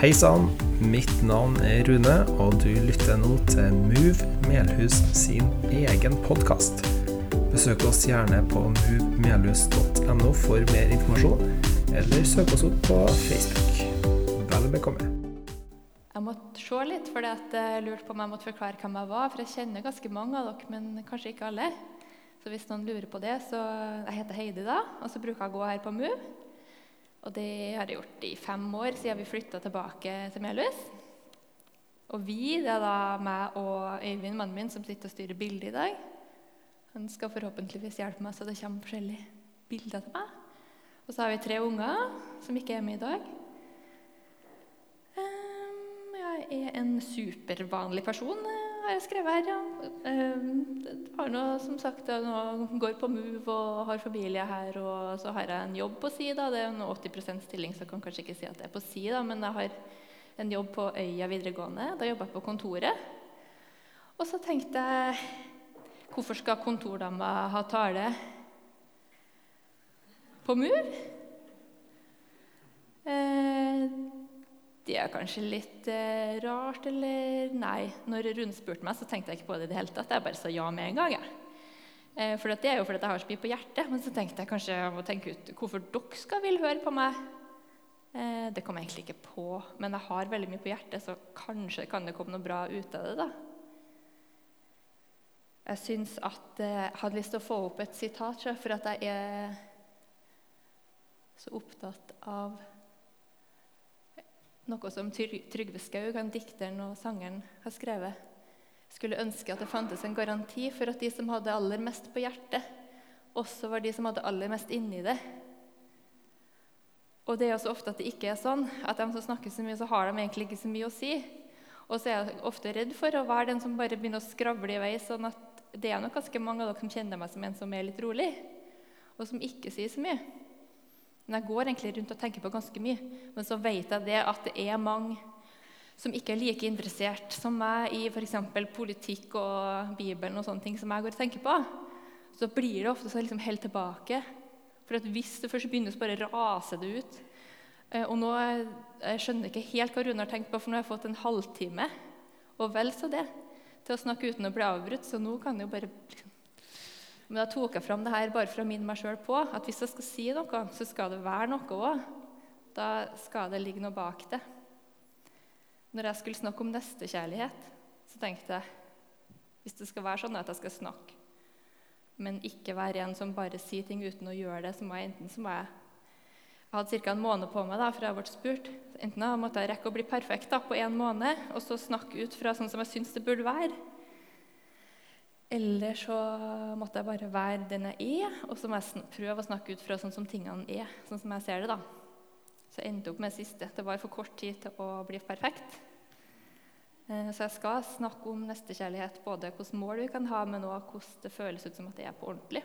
Hei sann, mitt navn er Rune, og du lytter nå til Move Melhus sin egen podkast. Besøk oss gjerne på movemelhus.no for mer informasjon, eller søk oss opp på Facebook. Vel bekomme. Jeg måtte se litt, for jeg lurte på om jeg måtte forklare hvem jeg var. For jeg kjenner ganske mange av dere, men kanskje ikke alle. Så hvis noen lurer på det, så Jeg heter Heidi, da, og så bruker jeg å gå her på Move. Og det har jeg gjort i fem år siden vi flytta tilbake til Melhus. Og vi, det er da meg og Øyvind, mannen min, som sitter og styrer bildet i dag. Han skal forhåpentligvis hjelpe meg så det kommer forskjellige bilder til meg. Og så har vi tre unger som ikke er med i dag. Jeg er en supervanlig person, har jeg skrevet her. ja. Jeg har noe, som sagt, nå går på Move og har familie her. Og så har jeg en jobb på si. da, Det er en 80% stilling, så jeg kan kanskje ikke si at det er på si. da, Men jeg har en jobb på Øya videregående. Da jobber jeg på kontoret. Og så tenkte jeg Hvorfor skal kontordama ha tale på Move? Eh, det er kanskje litt eh, rart, eller Nei. Når Rune spurte meg, så tenkte jeg ikke på det i det hele tatt. Jeg bare sa ja med en gang. Jeg. Eh, for det er jo fordi jeg har så mye på hjertet. Men så tenkte jeg kanskje jeg må tenke ut hvorfor dere skal vil høre på meg. Eh, det kom jeg egentlig ikke på, men jeg har veldig mye på hjertet, så kanskje kan det komme noe bra ut av det. da. Jeg syns at eh, jeg hadde lyst til å få opp et sitat, for at jeg er så opptatt av noe som Trygve Skaug, dikteren og sangeren, har skrevet. Skulle ønske at det fantes en garanti for at de som hadde aller mest på hjertet, også var de som hadde aller mest inni det. Og det er også ofte at det ikke er sånn. At de som snakker så mye, så har de egentlig ikke så mye å si. Og så er jeg ofte redd for å være den som bare begynner å skravle i vei. sånn at det er nok ganske mange av dere som kjenner meg som en som er litt rolig, og som ikke sier så mye. Men jeg går egentlig rundt og tenker på ganske mye. Men så vet jeg det at det er mange som ikke er like interessert som meg i f.eks. politikk og Bibelen og sånne ting som jeg går og tenker på. Så blir det ofte så liksom helt tilbake. For hvis det først begynner, så bare raser det ut. Eh, og nå jeg skjønner ikke helt hva Rune har tenkt på, for nå har jeg fått en halvtime og vel så det til å snakke uten å bli avbrutt. Så nå kan jeg jo bare liksom men da tok jeg fram det her bare for å minne meg sjøl på at hvis jeg skal si noe, så skal det være noe òg. Da skal det ligge noe bak det. Når jeg skulle snakke om nestekjærlighet, så tenkte jeg hvis det skal være sånn at jeg skal snakke, men ikke være en som bare sier ting uten å gjøre det, så må jeg enten så må jeg jeg hadde ca. en måned på meg da, før jeg ble spurt. Enten da måtte jeg rekke å bli perfekt da, på én måned og så snakke ut fra sånn som jeg syns det burde være. Eller så måtte jeg bare være den jeg er, og så må jeg prøve å snakke ut fra sånn som tingene er. sånn som jeg ser det da. Så jeg endte opp med det siste. Det var for kort tid til å bli perfekt. Eh, så jeg skal snakke om nestekjærlighet, både hvilke mål vi kan ha, men òg hvordan det føles ut som at det er på ordentlig.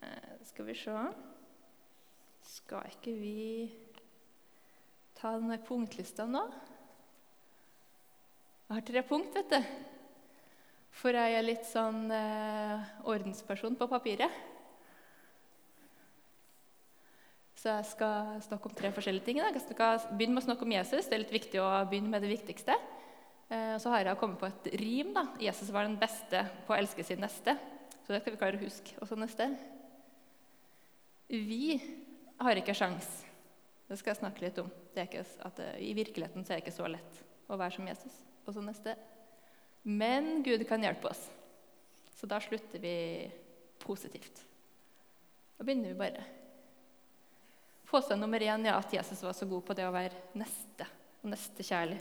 Eh, skal vi se Skal ikke vi ta denne punktlista nå? Jeg har tre punkt, vet du. For jeg er litt sånn eh, ordensperson på papiret. Så jeg skal snakke om tre forskjellige ting. Jeg skal begynne med å snakke om Jesus. Det er litt viktig å begynne med det viktigste. Eh, så har jeg kommet på et rim. da. Jesus var den beste på å elske sin neste. Så det skal vi klare å huske. Og så neste. Vi har ikke sjans. Det skal jeg snakke litt om. Det at, I virkeligheten så er det ikke så lett å være som Jesus. Og så neste. Men Gud kan hjelpe oss. Så da slutter vi positivt. Da begynner vi bare. Påstand nummer én ja, at Jesus var så god på det å være neste og nestekjærlig.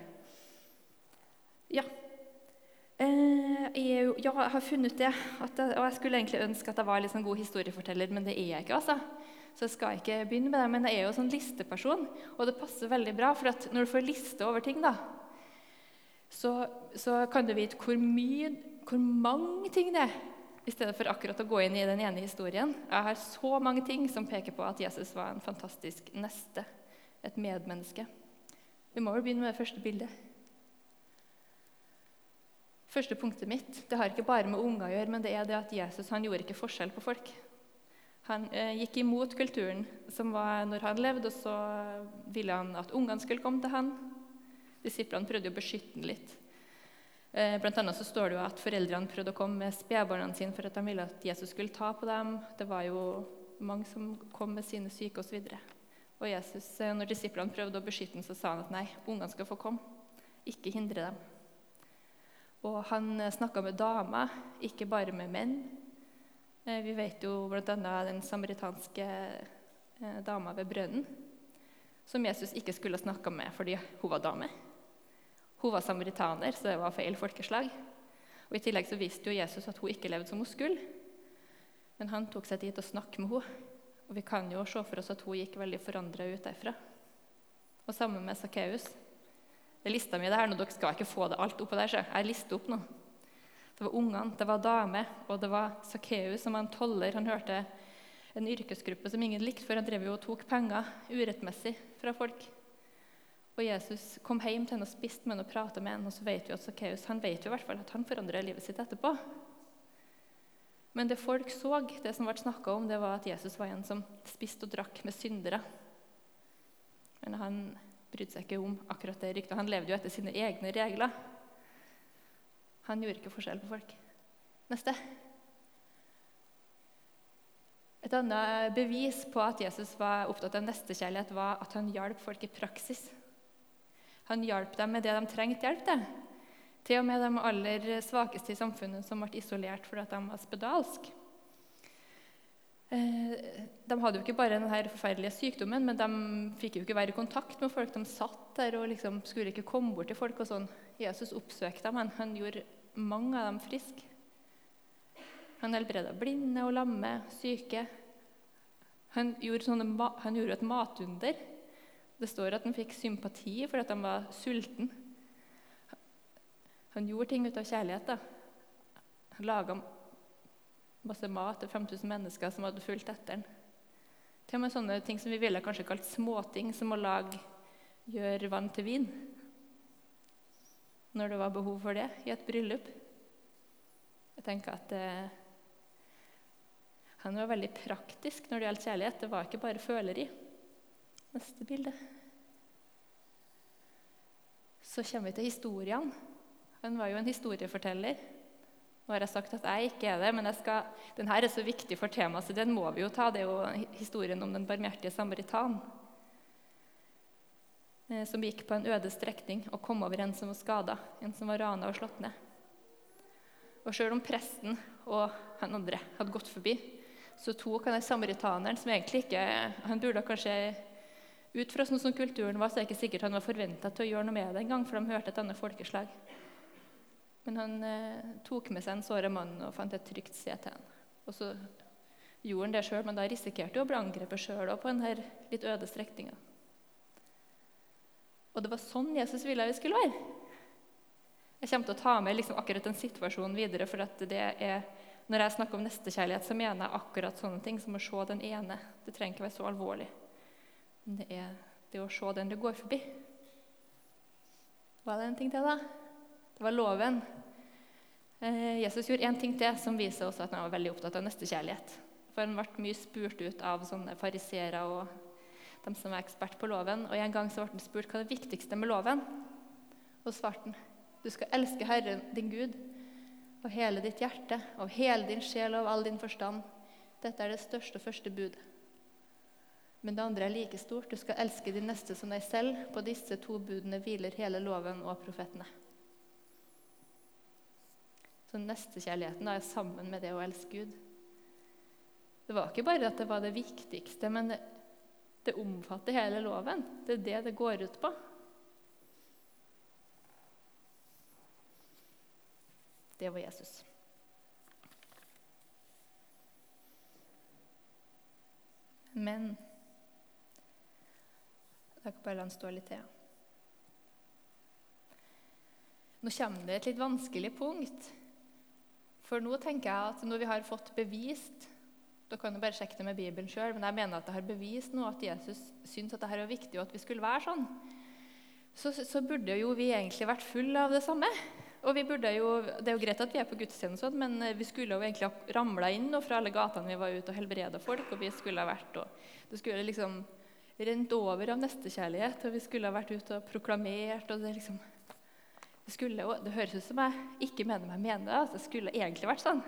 Ja. Eh, jeg, ja, jeg har funnet det. Jeg, og jeg skulle egentlig ønske at jeg var en sånn god historieforteller, men det er jeg ikke. altså. Så jeg skal ikke begynne med det, Men jeg er jo sånn listeperson, og det passer veldig bra. For når du får liste over ting, da, så, så, kan du vite hvor mye, hvor mange ting det er, i stedet for akkurat å gå inn i den ene historien. Jeg har så mange ting som peker på at Jesus var en fantastisk neste, et medmenneske. Vi må vel begynne med det første bildet. Første punktet mitt det har ikke bare med unger å gjøre, men det er det at Jesus han gjorde ikke forskjell på folk. Han eh, gikk imot kulturen som var når han levde, og så ville han at ungene skulle komme til han. Disiplene prøvde å beskytte ham litt. Eh, blant annet så står det jo at Foreldrene prøvde å komme med spedbarna sine for at de ville at Jesus skulle ta på dem. Det var jo mange som kom med sine syke osv. Og, og Jesus, eh, når disiplene prøvde å beskytte ham, så sa han at nei, ungene skal få komme. Ikke hindre dem. Og han eh, snakka med damer, ikke bare med menn. Vi vet jo bl.a. den samaritanske dama ved brønnen, som Jesus ikke skulle snakka med fordi hun var dame. Hun var samaritaner, så det var feil folkeslag. Og I tillegg så visste jo Jesus at hun ikke levde som hun skulle. Men han tok seg tid til å snakke med henne. Og vi kan jo se for oss at hun gikk veldig forandra ut derfra. Og sammen med Sakkeus. Det er lista mi, det her, nå dere skal ikke få det alt oppå der. så Jeg lister opp nå. Det var ungene, det var damer, og det var Sakkeus, som var en toller. Han hørte en yrkesgruppe som ingen likte, for han drev jo og tok penger urettmessig fra folk. Og Jesus kom hjem til henne og spiste med henne og pratet med henne. Og så vet vi at Sakkeus han vet jo i hvert fall at han forandrer livet sitt etterpå. Men det folk så, det som ble snakka om, det var at Jesus var en som spiste og drakk med syndere. Men han brydde seg ikke om akkurat det ryktet. Han levde jo etter sine egne regler. Han gjorde ikke forskjell på folk. Neste. Et annet bevis på at Jesus var opptatt av nestekjærlighet, var at han hjalp folk i praksis. Han hjalp dem med det de trengte hjelp til. Til og med de aller svakeste i samfunnet som ble isolert fordi de var spedalske. Eh, de hadde jo ikke bare denne forferdelige sykdommen, men de fikk jo ikke være i kontakt med folk. De satt der og liksom skulle ikke komme bort til folk. og sånn. Jesus oppsøkte dem, men han gjorde mange av dem friske. Han helbreda blinde og lamme, syke. Han gjorde, sånne, han gjorde, et matunder. Det står at han fikk sympati fordi han var sulten. Han gjorde ting ut av kjærlighet. da. Han laga masse mat til 5000 mennesker som hadde fulgt etter ham. Til og med sånne ting som vi ville kanskje kalt småting, som å lage, gjøre vann til vin. Når det var behov for det i et bryllup. Jeg tenker at eh, Han var veldig praktisk når det gjaldt kjærlighet. Det var ikke bare føleri. Neste bilde. Så kommer vi til historiene. Han var jo en historieforteller. Nå har jeg sagt at jeg ikke er det, men skal, denne er så viktig for temaet, så den må vi jo ta. Det er jo historien om den barmhjertige samaritan. Eh, som gikk på en øde strekning og kom over en som var skada, en som var rana og slått ned. Og Sjøl om presten og han andre hadde gått forbi, så tok han samaritaneren, som egentlig ikke Han burde kanskje Ut fra sånn som kulturen var, så er det ikke sikkert han var forventa til å gjøre noe med det engang, for de hørte et annet folkeslag. Men han eh, tok med seg en såra mann og fant et trygt sted til han. Og så gjorde han det sjøl, men da risikerte han å bli angrepet sjøl på denne litt øde strekninga. Og det var sånn Jesus ville vi skulle være. Jeg kommer til å ta med liksom akkurat den situasjonen videre. for er, Når jeg snakker om nestekjærlighet, så mener jeg akkurat sånne ting som å se den ene. Det trenger ikke være så alvorlig. Men det er det å se den du går forbi. Var det en ting til, da? Det var loven. Eh, Jesus gjorde én ting til som viser også at han var veldig opptatt av nestekjærlighet. For Han ble mye spurt ut av sånne fariseere og de som var ekspert på loven. Og En gang så ble han spurt hva det viktigste med loven. Og svarte han du skal elske Herren din Gud av hele ditt hjerte, av hele din sjel og av all din forstand. Dette er det største og første bud. Men det andre er like stort. Du skal elske din neste som deg selv. På disse to budene hviler hele loven og profetene. Så nestekjærligheten er sammen med det å elske Gud. Det var ikke bare at det var det viktigste, men det, det omfatter hele loven. Det er det det går ut på. Det var Jesus. Men Jeg kan bare la den stå litt til. Nå kommer det et litt vanskelig punkt. For nå tenker jeg at når vi har fått bevist da kan du bare sjekke det med Bibelen sjøl, men jeg mener at jeg har bevist nå at Jesus syntes at dette er viktig, og at vi skulle være sånn. Så, så, burde jo vi egentlig vært fulle av det samme. Og vi burde jo, Det er jo greit at vi er på gudstjeneste, men eh, vi skulle jo egentlig ha ramla inn fra alle gatene vi var ute og helbreda folk. og vi skulle ha vært, og Det skulle liksom rent over av nestekjærlighet, og vi skulle ha vært ute og proklamert. og Det liksom, det, skulle, det høres ut som jeg ikke mener meg mener det. Altså, det skulle egentlig vært sånn.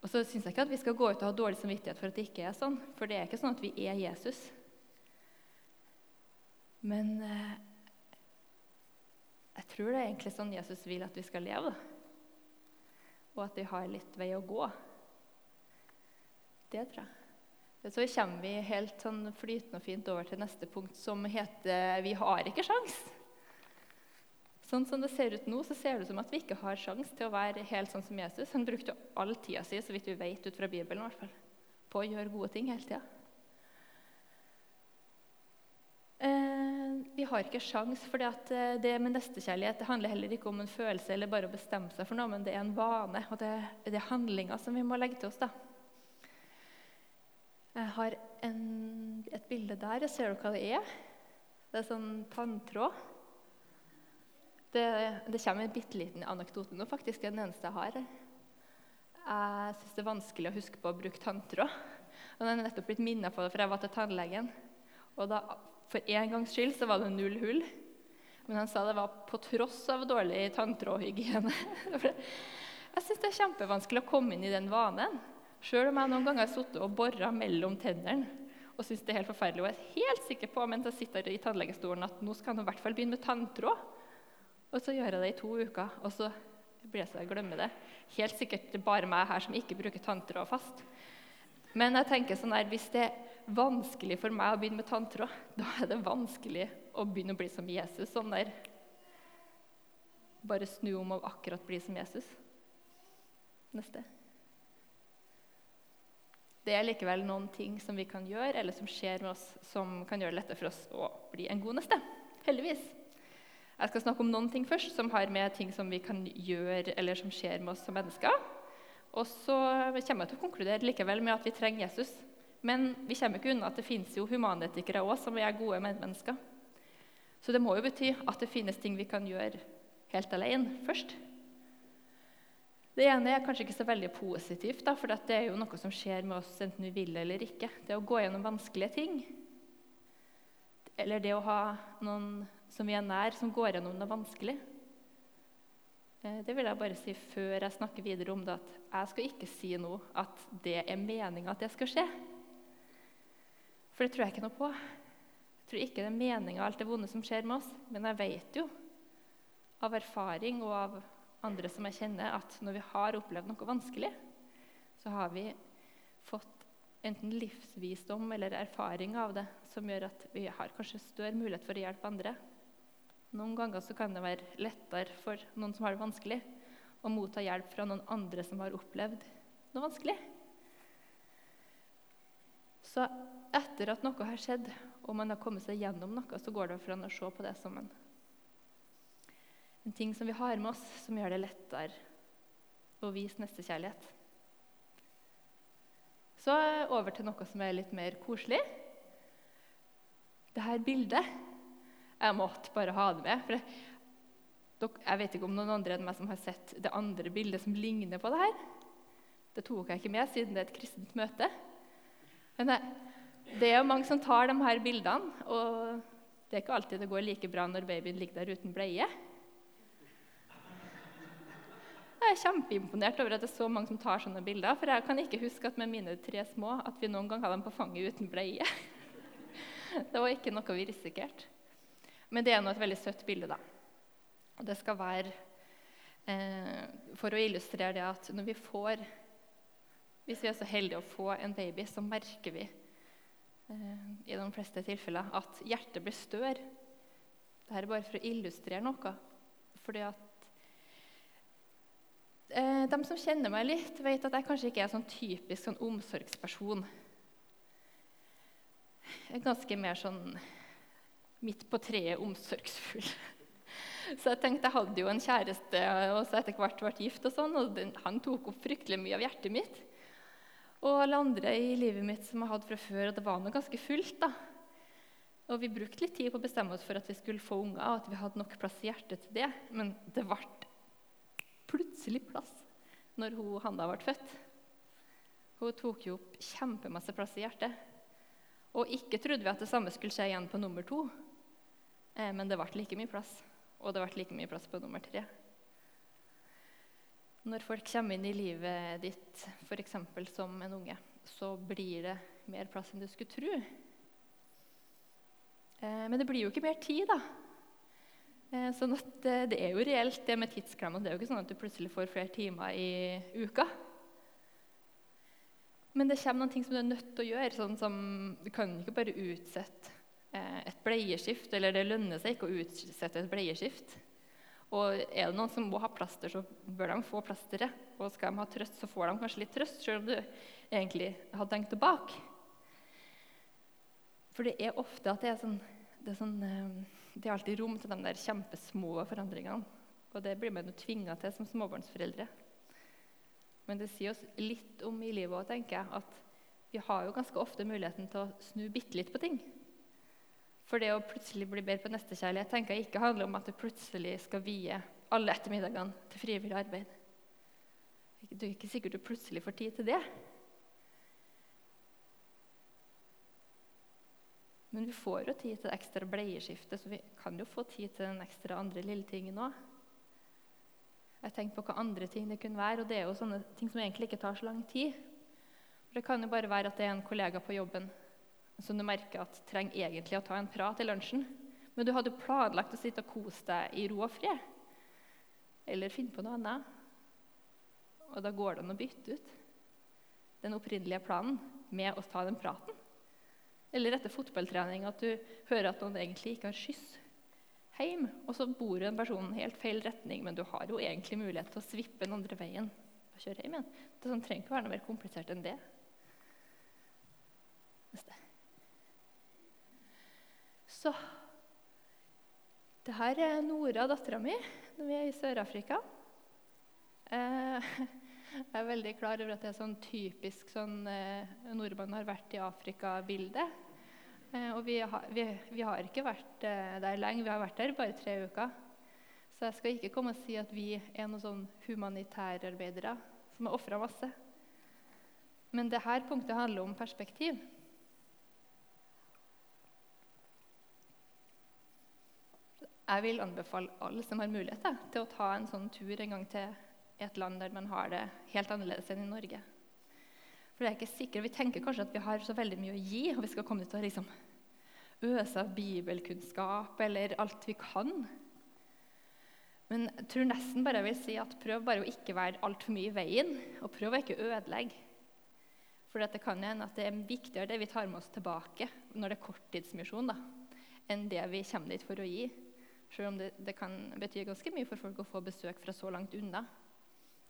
Og så syns jeg ikke at vi skal gå ut og ha dårlig samvittighet for at det ikke er sånn. For det er ikke sånn at vi er Jesus. Men eh, jeg tror det er egentlig sånn Jesus vil at vi skal leve. Og at vi har litt vei å gå. Det tror jeg. Så kommer vi helt sånn flytende og fint over til neste punkt, som heter 'Vi har ikke sjans'. Sånn som det ser ut nå, så ser det ut som at vi ikke har sjans til å være helt sånn som Jesus. Han brukte all tida si, så vidt vi vet ut fra Bibelen, i hvert fall, på å gjøre gode ting hele tida. vi har ikke sjans, for eh, det med nestekjærlighet det handler heller ikke om en følelse eller bare å bestemme seg for noe, men det er en vane, og det, det er handlinger som vi må legge til oss. da. Jeg har en, et bilde der. Jeg ser dere hva det er? Det er sånn tanntråd. Det, det kommer en bitte liten anekdote nå, faktisk. Det er den eneste jeg har. Jeg syns det er vanskelig å huske på å bruke tanntråd. Og jeg har nettopp blitt minnet på det, for jeg var til tannlegen. Og da for en gangs skyld så var det null hull. Men han sa det var på tross av dårlig tanntrådhygiene. jeg syns det er kjempevanskelig å komme inn i den vanen. Sjøl om jeg noen ganger har sittet og bora mellom tennene og syns det er helt forferdelig. Og jeg er helt sikker på mens jeg sitter i tannlegestolen at nå skal jeg i hvert fall begynne med tanntråd. Og så gjør jeg det i to uker, og så blir jeg så jeg glemmer det. Helt sikkert er bare meg her som ikke bruker tanntråd fast. Men jeg tenker sånn her, hvis det er vanskelig for meg å begynne med tanntråd, da er det vanskelig å begynne å bli som Jesus. Sånn der Bare snu om og akkurat bli som Jesus. Neste. Det er likevel noen ting som vi kan gjøre, eller som skjer med oss, som kan gjøre det lettere for oss å bli en god neste. Heldigvis. Jeg skal snakke om noen ting først, som har med ting som vi kan gjøre, eller som skjer med oss som mennesker. Og så kommer jeg til å konkludere likevel med at vi trenger Jesus. Men vi kommer ikke unna at det finnes jo humanetikere òg som er gode medmennesker. Så det må jo bety at det finnes ting vi kan gjøre helt alene først. Det ene er kanskje ikke så veldig positivt, da, for det er jo noe som skjer med oss enten vi vil eller ikke. Det å gå gjennom vanskelige ting. Eller det å ha noen som vi er nær, som går gjennom noe vanskelig. Eh, det vil jeg bare si før jeg snakker videre om det, at jeg skal ikke si nå at det er meninga at det skal skje. For det tror jeg ikke noe på. Jeg tror ikke det er meninga alt det vonde som skjer med oss. Men jeg vet jo av erfaring og av andre som jeg kjenner, at når vi har opplevd noe vanskelig, så har vi fått enten livsvisdom eller erfaring av det som gjør at vi har kanskje større mulighet for å hjelpe andre. Noen ganger så kan det være lettere for noen som har det vanskelig, å motta hjelp fra noen andre som har opplevd noe vanskelig. Så etter at noe har skjedd, og man har kommet seg gjennom noe, så går det fra å se på det som en, en ting som vi har med oss, som gjør det lettere å vise nestekjærlighet. Så over til noe som er litt mer koselig. Dette bildet jeg måtte bare ha det med. for Jeg vet ikke om noen andre enn meg som har sett det andre bildet som ligner på det her. Det tok jeg ikke med siden det er et kristent møte. Men det er jo mange som tar de her bildene, og det er ikke alltid det går like bra når babyen ligger der uten bleie. Jeg er kjempeimponert over at det er så mange som tar sånne bilder. For jeg kan ikke huske at med mine tre små at vi noen gang hadde dem på fanget uten bleie. Det var ikke noe vi risikerte. Men det er nå et veldig søtt bilde, da. Og det skal være eh, for å illustrere det at når vi får Hvis vi er så heldige å få en baby, så merker vi eh, i de fleste tilfeller at hjertet blir større. Dette er bare for å illustrere noe. Fordi at De som kjenner meg litt, vet at jeg kanskje ikke er sånn typisk sånn omsorgsperson. Jeg er ganske mer sånn midt på treet omsorgsfull. Så jeg tenkte, jeg hadde jo en kjæreste og så etter hvert ble gift, og sånn, og han tok opp fryktelig mye av hjertet mitt. Og alle andre i livet mitt som jeg hadde fra før, og det var noe ganske fullt. da. Og vi brukte litt tid på å bestemme oss for at vi skulle få unger, og at vi hadde nok plass i hjertet til det. Men det ble plutselig plass når hun, Hanna ble født. Hun tok jo opp kjempemasse plass i hjertet. Og ikke trodde vi at det samme skulle skje igjen på nummer to. Eh, men det ble like mye plass. Og det ble like mye plass på nummer tre. Når folk kommer inn i livet ditt, f.eks. som en unge, så blir det mer plass enn du skulle tro. Eh, men det blir jo ikke mer tid, da. Eh, sånn at eh, det er jo reelt, det med tidsklemma. Det er jo ikke sånn at du plutselig får flere timer i uka. Men det kommer noen ting som du er nødt til å gjøre. sånn som Du kan ikke bare utsette et bleieskift, eller det lønner seg ikke å utsette et bleieskift. Og er det noen som må ha plaster, så bør de få plasteret. Og skal de ha trøst, så får de kanskje litt trøst, selv om du egentlig hadde tenkt tilbake. For det er ofte at det er sånn Det er, sånn, eh, det er alltid rom til de der kjempesmå forandringene. Og det blir man jo tvinga til som småbarnsforeldre. Men det sier oss litt om i livet òg, tenker jeg, at vi har jo ganske ofte muligheten til å snu bitte litt på ting. For det å plutselig bli bedre på nestekjærlighet tenker jeg ikke handler om at du plutselig skal vie alle ettermiddagene til frivillig arbeid. Det er ikke sikkert du plutselig får tid til det. Men vi får jo tid til det ekstra bleieskiftet, så vi kan jo få tid til den ekstra andre lille tingen òg. Jeg tenkte på hva andre ting det kunne være, og det er jo sånne ting som egentlig ikke tar så lang tid. For Det kan jo bare være at det er en kollega på jobben som du merker at trenger egentlig å ta en prat i lunsjen. Men du hadde planlagt å sitte og kose deg i ro og fred. Eller finne på noe annet. Og da går det an å bytte ut den opprinnelige planen med å ta den praten. Eller etter fotballtrening at du hører at noen egentlig ikke har skyss hjem, og så bor den personen helt feil retning, men du har jo egentlig mulighet til å svippe den andre veien og kjøre hjem igjen. Det sånn, trenger ikke være noe mer komplisert enn det. Neste. Så det her er Nora, dattera mi, når vi er i Sør-Afrika. Eh, jeg er veldig klar over at det er sånn typisk sånn eh, nordmann har vært i Afrika-bilde. Eh, og vi har, vi, vi har, ikke vært der lenge, vi har vært der bare tre uker. Så jeg skal ikke komme og si at vi er noen sånn humanitærarbeidere som har ofra masse. Men dette punktet handler om perspektiv. Jeg vil anbefale alle som har mulighet til å ta en sånn tur en gang til et land der man har det helt annerledes enn i Norge. For det er ikke sikkert, Vi tenker kanskje at vi har så veldig mye å gi, og vi skal komme til å liksom øse av bibelkunnskap eller alt vi kan. Men jeg tror nesten bare jeg vil si at prøv bare å ikke være altfor mye i veien, og prøv å ikke ødelegge. For det kan hende at det er viktigere det vi tar med oss tilbake når det er korttidsmisjon, da, enn det vi kommer dit for å gi. Selv om det, det, kan bety ganske mye for folk å få besøk fra så langt unna.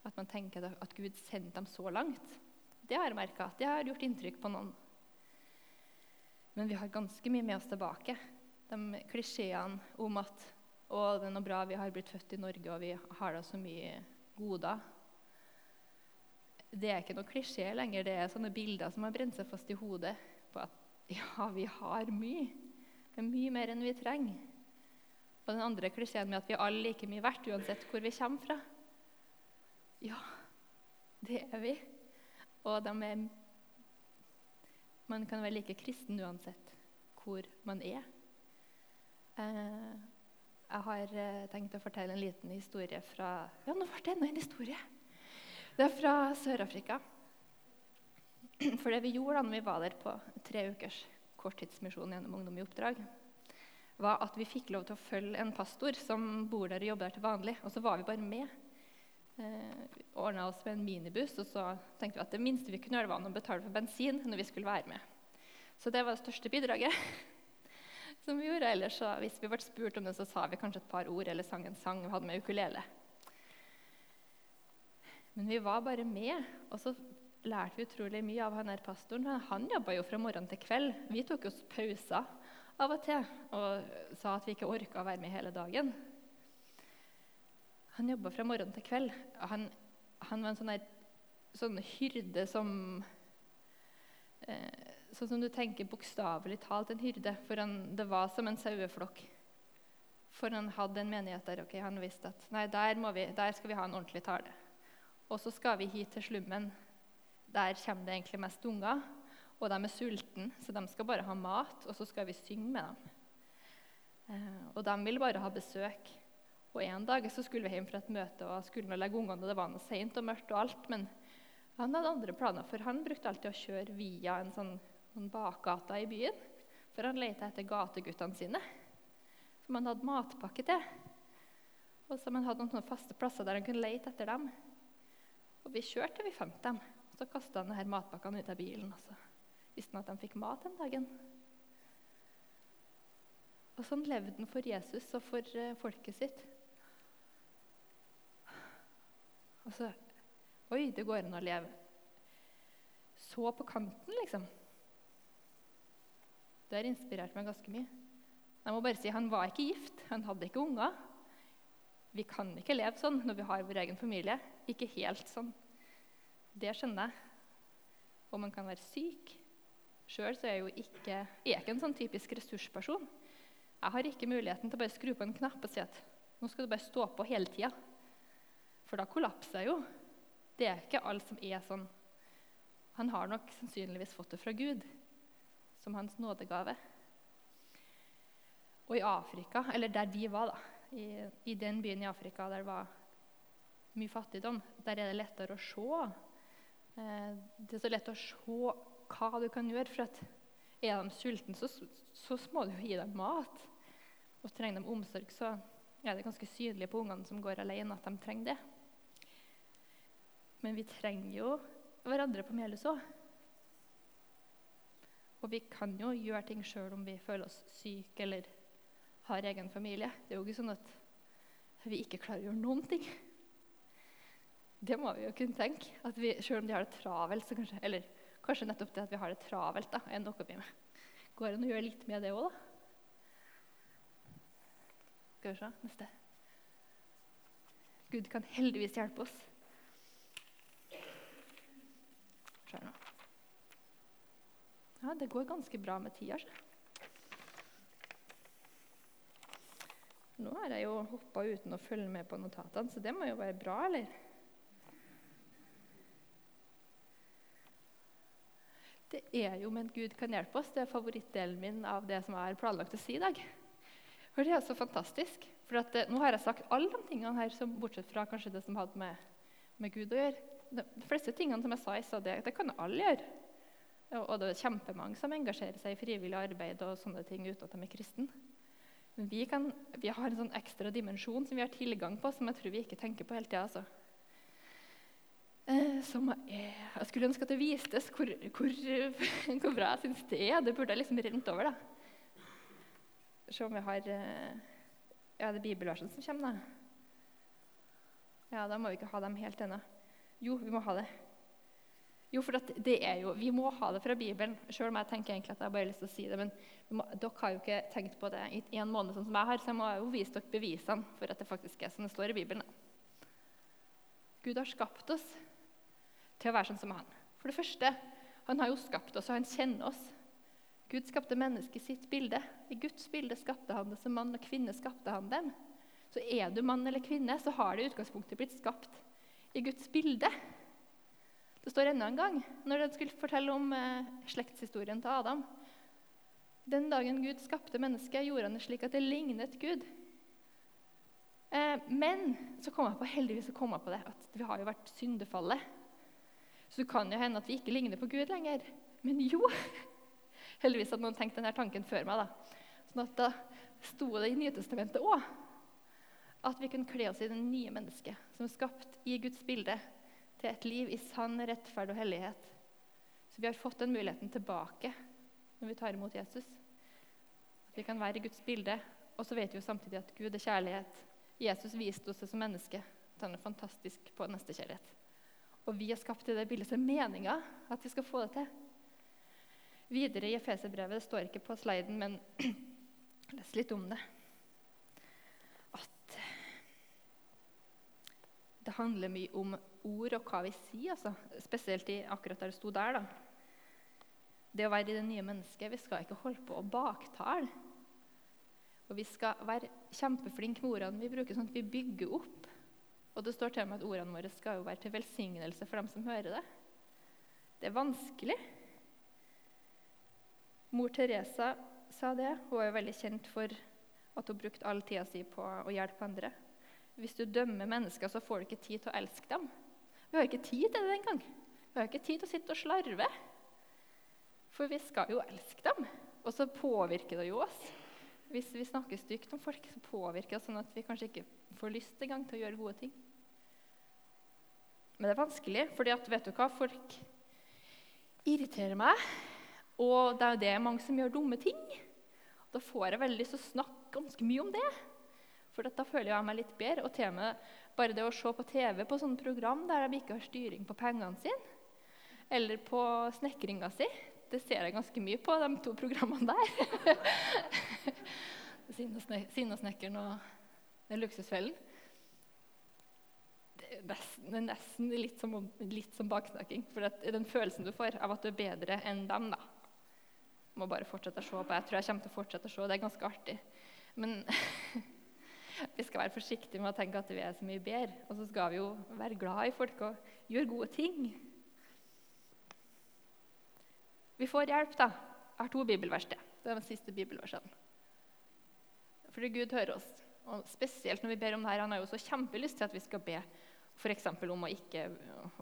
At man tenker at Gud sendte dem så langt. Det har jeg merka. Det har gjort inntrykk på noen. Men vi har ganske mye med oss tilbake. De klisjeene om at å, det er noe bra, vi har blitt født i Norge, og vi har da så mye goder. Det er ikke noe klisjé lenger. Det er sånne bilder som har brent seg fast i hodet på at ja, vi har mye. Det er mye mer enn vi trenger. Og den andre klisjeen med at vi er alle like mye verdt uansett hvor vi kommer fra. Ja, det er vi. Og de er Man kan være like kristen uansett hvor man er. Eh, jeg har eh, tenkt å fortelle en liten historie fra Ja, nå ble det enda en historie! Det er fra Sør-Afrika. For det vi gjorde da vi var der på tre ukers korttidsmisjon gjennom Ungdom i oppdrag, var at vi fikk lov til å følge en pastor som bor der og jobber der til vanlig. Og så var vi bare med. Eh, Ordna oss med en minibuss, og så tenkte vi at det minste vi kunne gjøre, var å betale for bensin når vi skulle være med. Så det var det største bidraget som vi gjorde. Ellers så, hvis vi ble spurt om det, så sa vi kanskje et par ord eller sang en sang vi hadde med ukulele. Men vi var bare med, og så lærte vi utrolig mye av han her pastoren. Han jobba jo fra morgen til kveld. Vi tok oss pauser av og til og sa at vi ikke orka å være med hele dagen. Han jobba fra morgen til kveld. Han, han var en sånn, sånn hyrde som, eh, sånn som du tenker bokstavelig talt en hyrde, for han, det var som en saueflokk. For han hadde en menighet der. Okay, Han visste at nei, der, vi, der skal vi ha en ordentlig tale. Og så skal vi hit til slummen. Der kommer det egentlig mest unger. Og de er sultne, så de skal bare ha mat, og så skal vi synge med dem. Eh, og de vil bare ha besøk. Og En dag så skulle vi hjem fra et møte og skulle legge ungene, det var noe seint og mørkt. og alt, Men han hadde andre planer, for han brukte alltid å kjøre via en sånn, noen bakgata i byen. For han lette etter gateguttene sine, som han hadde matpakke til. Og så han hadde noen faste plasser der han kunne lete etter dem. Og vi kjørte til vi fant dem. Så kasta han denne matpakkene ut av bilen. Og så visste han at de fikk mat den dagen. Og sånn levde han for Jesus og for uh, folket sitt. Og så Oi, det går an å leve så på kanten, liksom. Det har inspirert meg ganske mye. Jeg må bare si, Han var ikke gift, han hadde ikke unger. Vi kan ikke leve sånn når vi har vår egen familie. Ikke helt sånn. Det skjønner jeg. Og man kan være syk. Sjøl er jeg jo ikke, er ikke en sånn typisk ressursperson. Jeg har ikke muligheten til å bare skru på en knapp og si at nå skal du bare stå på hele tida. For da kollapser jo. Det er ikke alt som er sånn. Han har nok sannsynligvis fått det fra Gud som hans nådegave. Og i Afrika, eller der vi var, da, i, i den byen i Afrika der det var mye fattigdom, der er det lettere å se. Eh, det er så lett å se hva du kan gjøre. For at er de sultne, så, så må du gi dem mat. Og trenger de omsorg, så er det ganske synlig på ungene som går alene, at de trenger det. Men vi trenger jo hverandre på Melhus òg. Og vi kan jo gjøre ting sjøl om vi føler oss syke eller har egen familie. Det er jo ikke sånn at vi ikke klarer å gjøre noen ting. Det må vi jo kunne tenke. At vi, Selv om de har det travelt, så kanskje, eller kanskje nettopp det at vi har det travelt, da, er noe vi går an å gjøre litt med det òg, da. Skal vi se neste. Gud kan heldigvis hjelpe oss. Nå. Ja, det går ganske bra med tida. Nå har jeg jo hoppa uten å følge med på notatene, så det må jo være bra, eller? Det er jo 'Men Gud kan hjelpe oss'. Det er favorittdelen min av det som jeg har planlagt å si i dag. For det er så fantastisk. For at, eh, nå har jeg sagt alle de tingene her, bortsett fra kanskje det som hadde med, med Gud å gjøre de fleste tingene som jeg sa i stad, det, det kan alle gjøre. Og det er kjempemange som engasjerer seg i frivillig arbeid og sånne ting uten at de er kristne. Men vi, kan, vi, har en sånn ekstra dimensjon som vi har tilgang på, som jeg tror vi ikke tenker på hele tida. Altså. Eh, jeg, jeg skulle ønske at det vistes hvor, hvor, hvor bra jeg syns det er. Det burde jeg liksom rent over. da. Se om vi har eh, Ja, det er bibelversene som kommer, da. Ja, da må vi ikke ha dem helt ennå. Jo, vi må ha det. Jo, for det er jo, Vi må ha det fra Bibelen, selv om jeg tenker egentlig at jeg bare har lyst til å si det. Men må, dere har jo ikke tenkt på det i en måned, sånn som jeg har, så jeg må jo vise dere bevisene for at det faktisk er som det står i Bibelen. Gud har skapt oss til å være sånn som han. For det første, han har jo skapt oss, og han kjenner oss. Gud skapte mennesket i sitt bilde. I Guds bilde skapte han det som mann, og kvinne skapte han dem. Så er du mann eller kvinne, så har det i utgangspunktet blitt skapt i Guds bilde. Det står enda en gang når den skulle fortelle om eh, slektshistorien til Adam. Den dagen Gud skapte mennesket, gjorde han det slik at det lignet Gud. Eh, men så kom jeg på, heldigvis kom jeg på det, at vi har jo vært syndefallet. Så det kan jo hende at vi ikke ligner på Gud lenger. Men jo! Heldigvis hadde noen tenkt denne tanken før meg. Da. Sånn at da sto det i Nytestamentet òg at vi kan kle oss i det nye mennesket, som er skapt i Guds bilde, til et liv i sann rettferd og hellighet. Så vi har fått den muligheten tilbake når vi tar imot Jesus. At vi kan være i Guds bilde. Og så vet vi jo samtidig at Gud er kjærlighet. Jesus viste oss det som menneske. At han er fantastisk på nestekjærlighet. Og vi er skapt i det bildet som meninga at vi skal få det til. Videre i Efeserbrevet, det står ikke på sliden, men les litt om det. Det handler mye om ord og hva vi sier, altså. spesielt i akkurat der det sto der. da. det å være i det nye mennesket. Vi skal ikke holde på å baktale. Og vi skal være kjempeflinke med ordene vi bruker, sånn at vi bygger opp. Og det står til og med at ordene våre skal jo være til velsignelse for dem som hører det. Det er vanskelig. Mor Teresa sa det. Hun er jo veldig kjent for at hun brukte all tida si på å hjelpe andre. Hvis du dømmer mennesker, så får du ikke tid til å elske dem. Vi har ikke tid til det engang. Vi har ikke tid til å sitte og slarve. For vi skal jo elske dem. Og så påvirker det jo oss. Hvis vi snakker stygt om folk, så påvirker det sånn at vi kanskje ikke får lyst engang til å gjøre gode ting. Men det er vanskelig, fordi at, vet du hva? folk irriterer meg. Og det er jo det mange som gjør dumme ting. Da får jeg veldig lyst til å snakke ganske mye om det. For da føler jeg meg litt bedre. Og til bare det å se på TV på sånne program der de ikke har styring på pengene sine, eller på snekringa si, det ser jeg ganske mye på, de to programmene der. Sinnasnekkeren og Luksusfellen. Det er nesten, det er nesten litt, som, litt som baksnakking. For den følelsen du får av at du er bedre enn dem, da. Må bare fortsette å se på. Jeg tror jeg kommer til å fortsette å se. Det er ganske artig. Men vi skal være forsiktige med å tenke at vi er så mye bedre. Og så skal vi jo være glad i folk og gjøre gode ting. Vi får hjelp, da. Jeg har to bibelvers til. Det er den siste bibelversene. Fordi Gud hører oss. Og Spesielt når vi ber om det her. Han har jo så kjempelyst til at vi skal be f.eks. om å ikke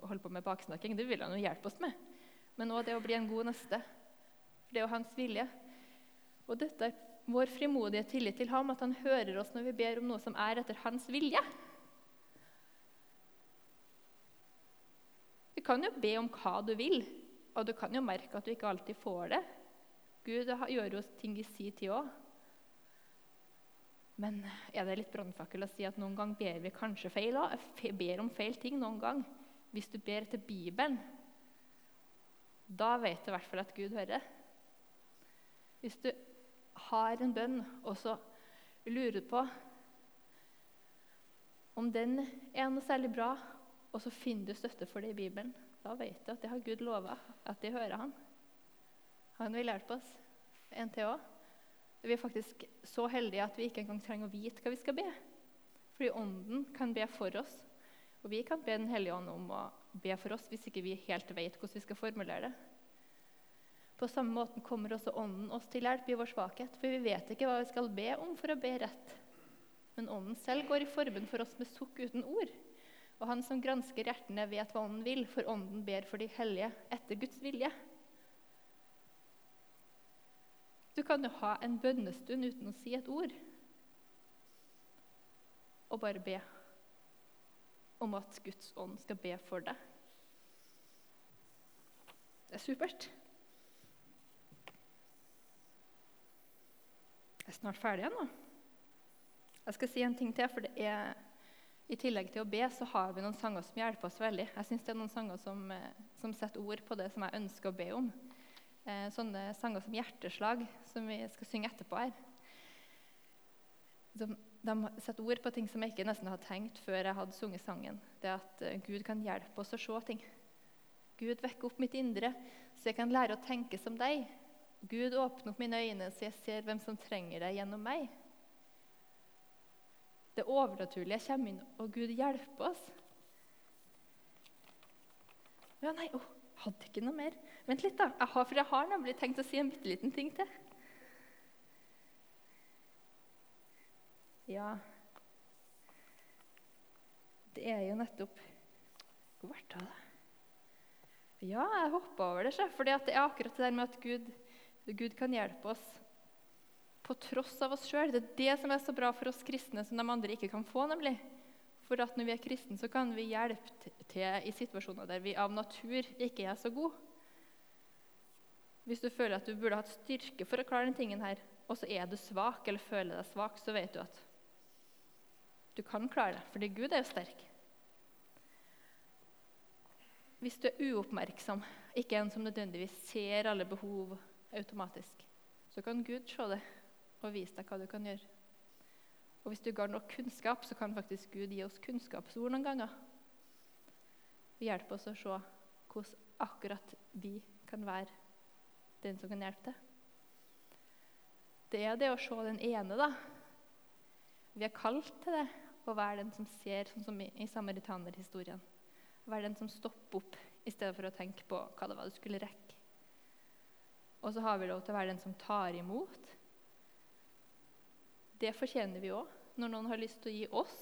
holde på med baksnakking. Det vil han jo hjelpe oss med. Men òg det å bli en god neste. For det er jo hans vilje. Og dette er vår frimodige tillit til ham, at han hører oss når vi ber om noe som er etter hans vilje. Du kan jo be om hva du vil, og du kan jo merke at du ikke alltid får det. Gud gjør jo ting i sin tid òg. Men er det litt brannfakkel å si at noen gang ber vi kanskje feil òg? Ber om feil ting noen gang. Hvis du ber til Bibelen, da vet du i hvert fall at Gud hører. Hvis du har en bønn, og så lurer på om den er noe særlig bra, og så finner du støtte for det i Bibelen, da vet du at det har Gud lova, at det hører Han. Han vil hjelpe oss. Òg. Vi er faktisk så heldige at vi ikke engang trenger å vite hva vi skal be. Fordi Ånden kan be for oss, og vi kan be Den hellige ånd om å be for oss hvis ikke vi helt vet hvordan vi skal formulere det. På samme måte kommer også Ånden oss til hjelp i vår svakhet, for vi vet ikke hva vi skal be om for å be rett. Men Ånden selv går i forbund for oss med sukk uten ord. Og Han som gransker hjertene, vet hva Ånden vil, for Ånden ber for de hellige etter Guds vilje. Du kan jo ha en bønnestund uten å si et ord, og bare be om at Guds ånd skal be for deg. Det er supert. Jeg er snart ferdig nå. Jeg skal si en ting til. for det er, I tillegg til å be så har vi noen sanger som hjelper oss veldig. Jeg synes det er noen sanger som, eh, som, setter ord på det som jeg ønsker å be om. Eh, sånne sanger som 'Hjerteslag', som vi skal synge etterpå her. De, de, setter ord på ting som jeg ikke nesten hadde tenkt før jeg hadde sunget sangen. Det at uh, Gud kan hjelpe oss å se ting. Gud vekker opp mitt indre, så jeg kan lære å tenke som deg. Gud, åpne opp mine øyne, så jeg ser hvem som trenger deg gjennom meg. Det overnaturlige kommer inn, og Gud hjelper oss. Ja, nei, oh, hadde ikke noe mer. Vent litt, da. Jeg har, for jeg har nemlig tenkt å si en bitte liten ting til. Ja Det er jo nettopp Hvor ble det av? Ja, jeg hoppa over det, for det er akkurat det der med at Gud Gud kan hjelpe oss på tross av oss sjøl. Det er det som er så bra for oss kristne, som de andre ikke kan få. nemlig. For at når vi er kristne, så kan vi hjelpe til i situasjoner der vi av natur ikke er så gode. Hvis du føler at du burde hatt styrke for å klare denne tingen her, og så er du svak eller føler deg svak, så vet du at du kan klare det, fordi Gud er jo sterk. Hvis du er uoppmerksom, ikke en som nødvendigvis ser alle behov automatisk. Så kan Gud se det og vise deg hva du kan gjøre. Og hvis du ikke har nok kunnskap, så kan faktisk Gud gi oss kunnskapsord noen ganger. Og hjelpe oss å se hvordan akkurat vi kan være den som kan hjelpe til. Det er det å se den ene, da. Vi er kalt til det, å være den som ser, sånn som i, samaritanerhistorien. Være den som stopper opp i stedet for å tenke på hva det var du skulle rekke. Og så har vi lov til å være den som tar imot. Det fortjener vi òg, når noen har lyst til å gi oss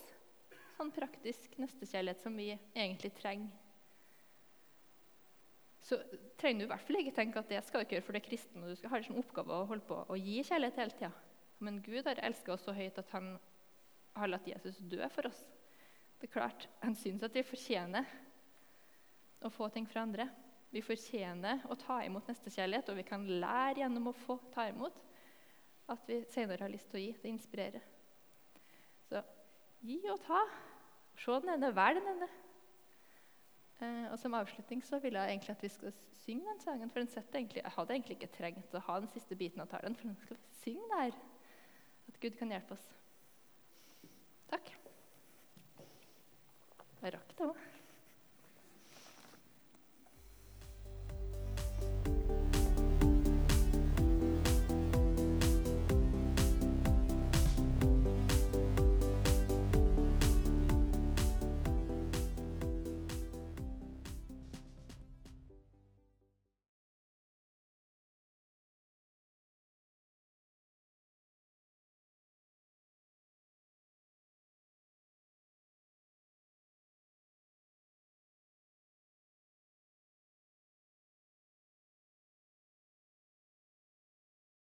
sånn praktisk nestekjærlighet som vi egentlig trenger. Så trenger du i hvert fall ikke tenke at det skal du ikke gjøre, for det er kristen, og du skal ha en oppgave å holde på å gi kjærlighet hele tida. Men Gud har elska oss så høyt at han har latt Jesus dø for oss. Det er klart, Han syns at vi fortjener å få ting fra andre. Vi fortjener å ta imot nestekjærlighet, og vi kan lære gjennom å få ta imot at vi senere har lyst til å gi. Det inspirerer. Så gi og ta. Se den ene, vær den ene. Eh, og Som avslutning så vil jeg egentlig at vi skal synge den sangen. for den egentlig, Jeg hadde egentlig ikke trengt å ha den siste biten av talen, for den skal synge der. At Gud kan hjelpe oss. Takk. Jeg rakk det òg.